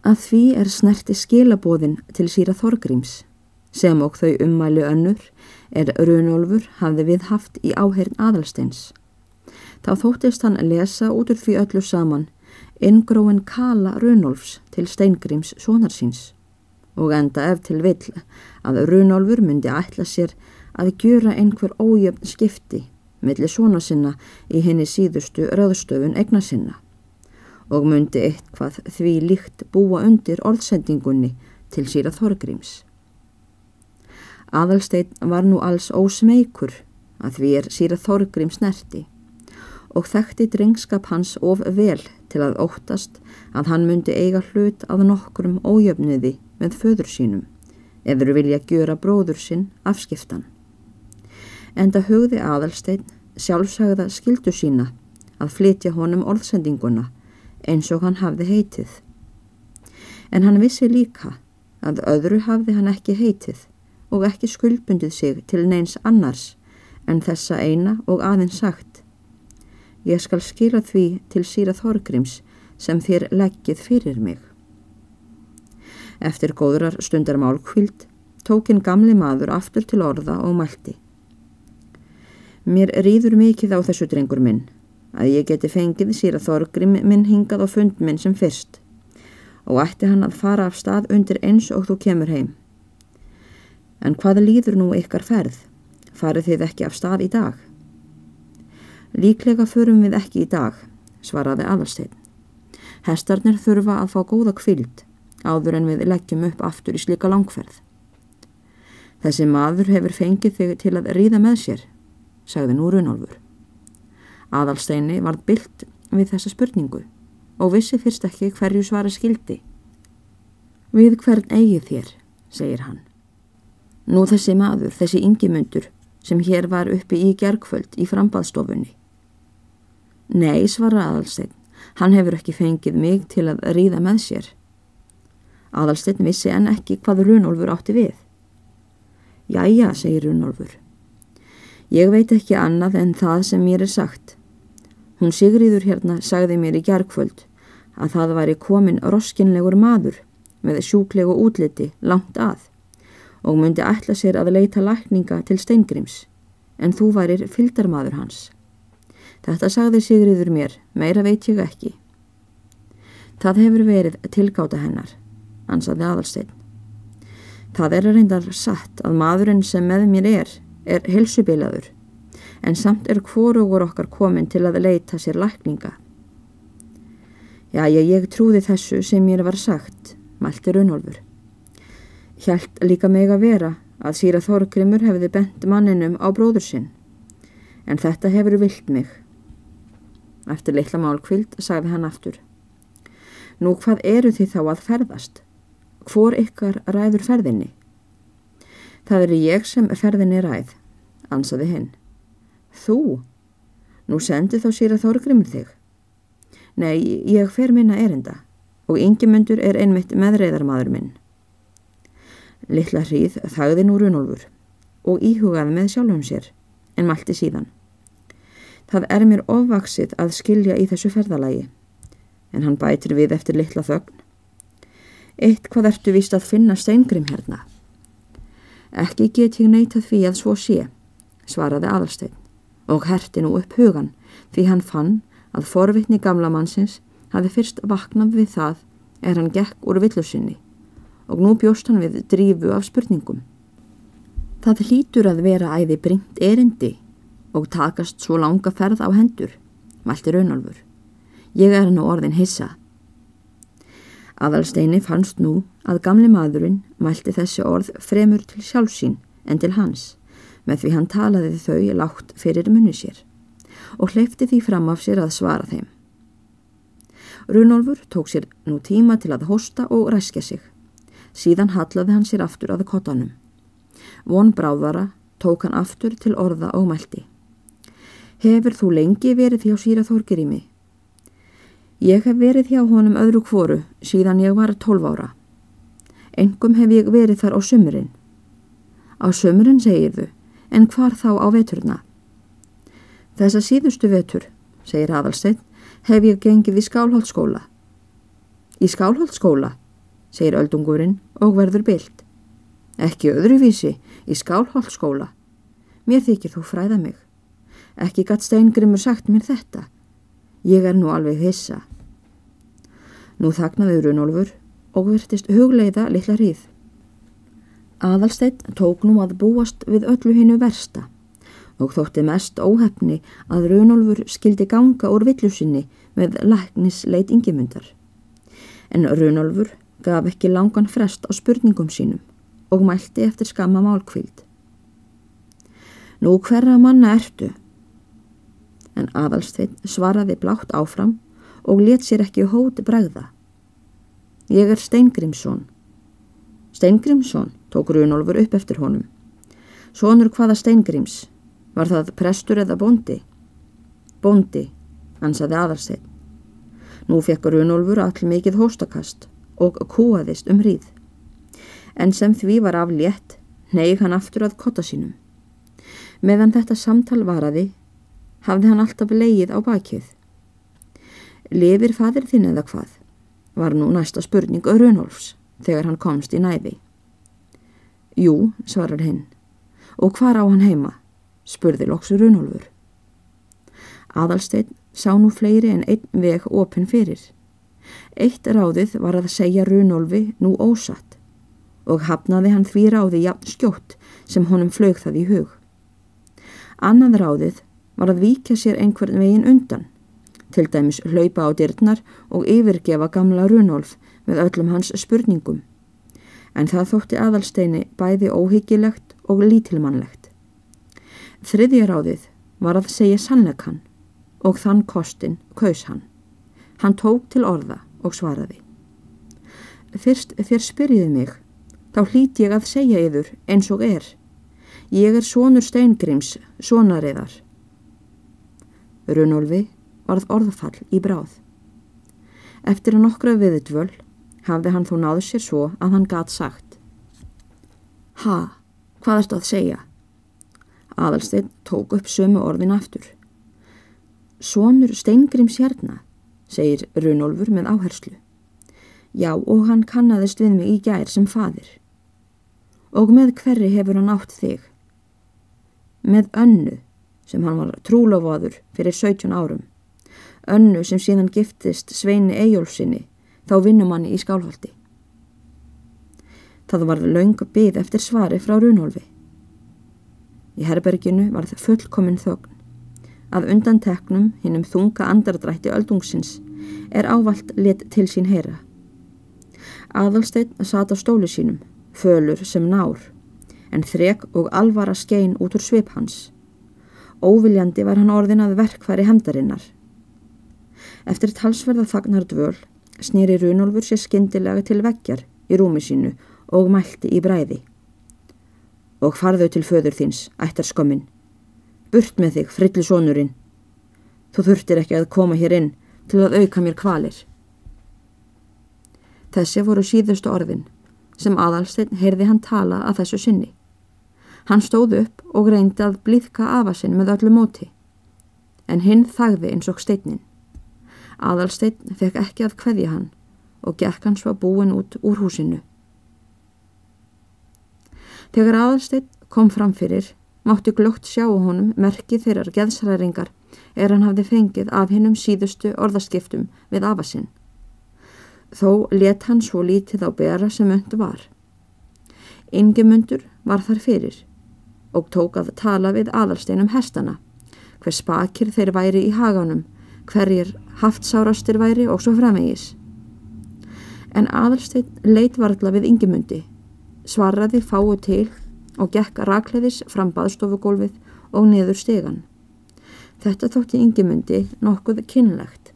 Að því er snerti skilabóðin til síra Þorgríms sem og þau ummælu önnur er Runolfur hafði við haft í áherin aðalsteins. Þá þóttist hann lesa út úr því öllu saman inngróin kala Runolfs til Steingríms sonarsins og enda ef til vill að Runolfur myndi ætla sér að gjöra einhver ójöfn skipti millir svona sinna í henni síðustu röðstöfun egna sinna og myndi eitthvað því líkt búa undir orðsendingunni til síra Þorgríms. Aðalstein var nú alls ósmeikur að því er síra Þorgrim snerti og þekkti drengskap hans of vel til að óttast að hann myndi eiga hlut af nokkrum ójöfniði með föður sínum eður vilja gjöra bróður sinn afskiptan. Enda hugði Aðalstein sjálfsagða skildu sína að flytja honum orðsendinguna eins og hann hafði heitið. En hann vissi líka að öðru hafði hann ekki heitið og ekki skuldbundið sig til neins annars en þessa eina og aðeins sagt. Ég skal skila því til síra Þorgrims sem þér leggið fyrir mig. Eftir góðrar stundar málkvild tókin gamli maður aftur til orða og mælti. Mér rýður mikið á þessu drengur minn að ég geti fengið síra Þorgrim minn hingað á fund minn sem fyrst og ætti hann að fara af stað undir eins og þú kemur heim. En hvað líður nú ykkar ferð? Farið þið ekki af stað í dag? Líklega förum við ekki í dag, svaraði Aðalstein. Hestarnir þurfa að fá góða kvild áður en við leggjum upp aftur í slika langferð. Þessi maður hefur fengið þig til að ríða með sér, sagði nú Runolfur. Aðalsteini var byllt við þessa spurningu og vissi fyrst ekki hverju svara skildi. Við hvern eigið þér, segir hann. Nú þessi maður, þessi yngimundur sem hér var uppi í gergföld í frambadstofunni. Nei, svara Adalstein, hann hefur ekki fengið mig til að ríða með sér. Adalstein vissi en ekki hvað Runolfur átti við. Jæja, segir Runolfur. Ég veit ekki annað en það sem mér er sagt. Hún Sigriður hérna sagði mér í gergföld að það væri komin roskinlegur maður með sjúklegu útliti langt að og myndi ætla sér að leita lækninga til steingrims, en þú værir fyldarmadur hans. Þetta sagði Sigriður mér, meira veit ég ekki. Það hefur verið tilgáta hennar, ansaði aðalstein. Það er reyndar satt að maðurinn sem með mér er, er helsubilaður, en samt er hvorugur okkar komin til að leita sér lækninga. Já, ég, ég trúði þessu sem mér var sagt, mælti Runolfur. Hjælt líka meg að vera að síra Þorgrimur hefði bent manninum á bróður sinn. En þetta hefur vilt mig. Eftir litla málkvild sagði hann aftur. Nú hvað eru þið þá að ferðast? Hvor ykkar ræður ferðinni? Það eru ég sem ferðinni ræð, ansaði hinn. Þú? Nú sendi þá síra Þorgrimur þig. Nei, ég fer minna erinda og yngjumöndur er einmitt meðreiðarmadur minn. Littla hríð þagði nú runolfur og íhugaði með sjálfum sér en malti síðan. Það er mér ofvaksið að skilja í þessu ferðalagi en hann bætir við eftir litla þögn. Eitt hvað ertu vist að finna steingrim hérna? Ekki get ég neyta því að svo sé, svaraði aðalstein og herti nú upp hugan því hann fann að forvitni gamla mannsins hafi fyrst vaknað við það er hann gekk úr villusinni og nú bjóst hann við drífu af spurningum. Það hlýtur að vera æði bringt erindi og takast svo langa ferð á hendur, mælti Raunalfur. Ég er nú orðin hissa. Aðalsteini fannst nú að gamli maðurinn mælti þessi orð fremur til sjálfsín en til hans, með því hann talaði þau látt fyrir munni sér og hleyfti því fram af sér að svara þeim. Runolfur tók sér nú tíma til að hosta og ræskja sig. Síðan hallaði hann sér aftur að kottanum. Von bráðara tók hann aftur til orða og mælti. Hefur þú lengi verið hjá síra þorgir í mig? Ég hef verið hjá honum öðru kvoru síðan ég var 12 ára. Engum hef ég verið þar á sömurinn. Á sömurinn segir þau, en hvar þá á veturna? Þessa síðustu vetur, segir Aðalstein, hef ég gengið í skálholtskóla. Í skálholtskóla? segir öldungurinn og verður bild. Ekki öðruvísi í skálholtskóla. Mér þykir þú fræða mig. Ekki gatt steingrimur sagt mér þetta. Ég er nú alveg hissa. Nú þagnaði Runolfur og virtist hugleiða litla hríð. Aðalsteitt tók nú að búast við öllu hinnu versta og þótti mest óhefni að Runolfur skildi ganga úr villusinni með læknisleit yngjumundar. En Runolfur gaf ekki langan frest á spurningum sínum og mælti eftir skamma málkvíld. Nú hverra manna ertu? En aðalsteinn svaraði blátt áfram og let sér ekki hóti bregða. Ég er Steingrimsson. Steingrimsson tók Runolfur upp eftir honum. Sónur hvaða Steingrims? Var það prestur eða bondi? Bondi, ansaði aðarsteinn. Nú fekk Runolfur all mikið hóstakast og kúaðist um hríð. En sem því var af létt, neig hann aftur að kotta sínum. Meðan þetta samtal varaði, hafði hann alltaf leið á bakið. Lefir fadir þinn eða hvað? Var nú næsta spurning Runolfs þegar hann komst í næði. Jú, svarar hinn. Og hvar á hann heima? spurði loksu Runolfur. Aðalsteinn sá nú fleiri en einn veg opinn fyrir. Eitt ráðið var að segja Runolfi nú ósatt og hafnaði hann því ráði jafn skjótt sem honum flög það í hug. Annað ráðið var að víkja sér einhvern veginn undan, til dæmis hlaupa á dyrtnar og yfirgefa gamla Runolf með öllum hans spurningum. En það þótti aðalsteini bæði óhyggilegt og lítilmannlegt. Þriðja ráðið var að segja sannleikann og þann kostin kaus hann. Hann tók til orða og svaraði. Fyrst þér spyrjiði mig, þá hlít ég að segja yfir eins og er. Ég er sonur steingrims, sonariðar. Runolfi varð orðfall í bráð. Eftir að nokkra viðutvöl hafði hann þó náðu sér svo að hann gatt sagt. Ha, hvað erstu að segja? Aðalsteinn tók upp sömu orðin aftur. Sónur Steingrims hérna, segir Runolfur með áherslu. Já, og hann kannadist við mig í gær sem fadir. Og með hverri hefur hann átt þig? Með önnu, sem hann var trúlofaður fyrir 17 árum. Önnu sem síðan giftist Sveini Eyjólfsinni, þá vinnum hann í skálholti. Það var laung byð eftir svari frá Runolfi. Í herberginu var það fullkominn þögn. Að undan teknum hinnum þunga andardrætti öldungsins er ávalt lit til sín heyra. Aðalsteinn sat á stólu sínum, fölur sem nár, en þrek og alvara skein út úr svip hans. Óviljandi var hann orðin að verkfæri hendarinnar. Eftir talsverða þagnar dvöl snýri Runolfur sér skindilega til veggjar í rúmi sínu og mælti í bræði og farðu til föður þins, ættar skömmin. Burt með þig, frillu sonurinn. Þú þurftir ekki að koma hér inn til að auka mér kvalir. Þessi voru síðustu orðin sem aðalsteinn heyrði hann tala að þessu sinni. Hann stóð upp og reyndi að blíðka afasinn með öllu móti. En hinn þagði eins og steinin. Aðalsteinn fekk ekki að kveðja hann og gekk hans var búin út úr húsinu. Þegar aðalsteitt kom fram fyrir, mátti glögt sjá honum merkið þeirrar geðsræringar er hann hafði fengið af hinnum síðustu orðaskiptum við afasinn. Þó let hann svo lítið á bera sem öndu var. Ingemundur var þar fyrir og tók að tala við aðalsteinum hestana, hver spakir þeir væri í haganum, hverjir haftsárastir væri og svo framvegis. En aðalstein leit varðla við Ingemundi svaraði fáu til og gekk rakleðis fram baðstofugólfið og niður stegan. Þetta þótti yngimundi nokkuð kynlegt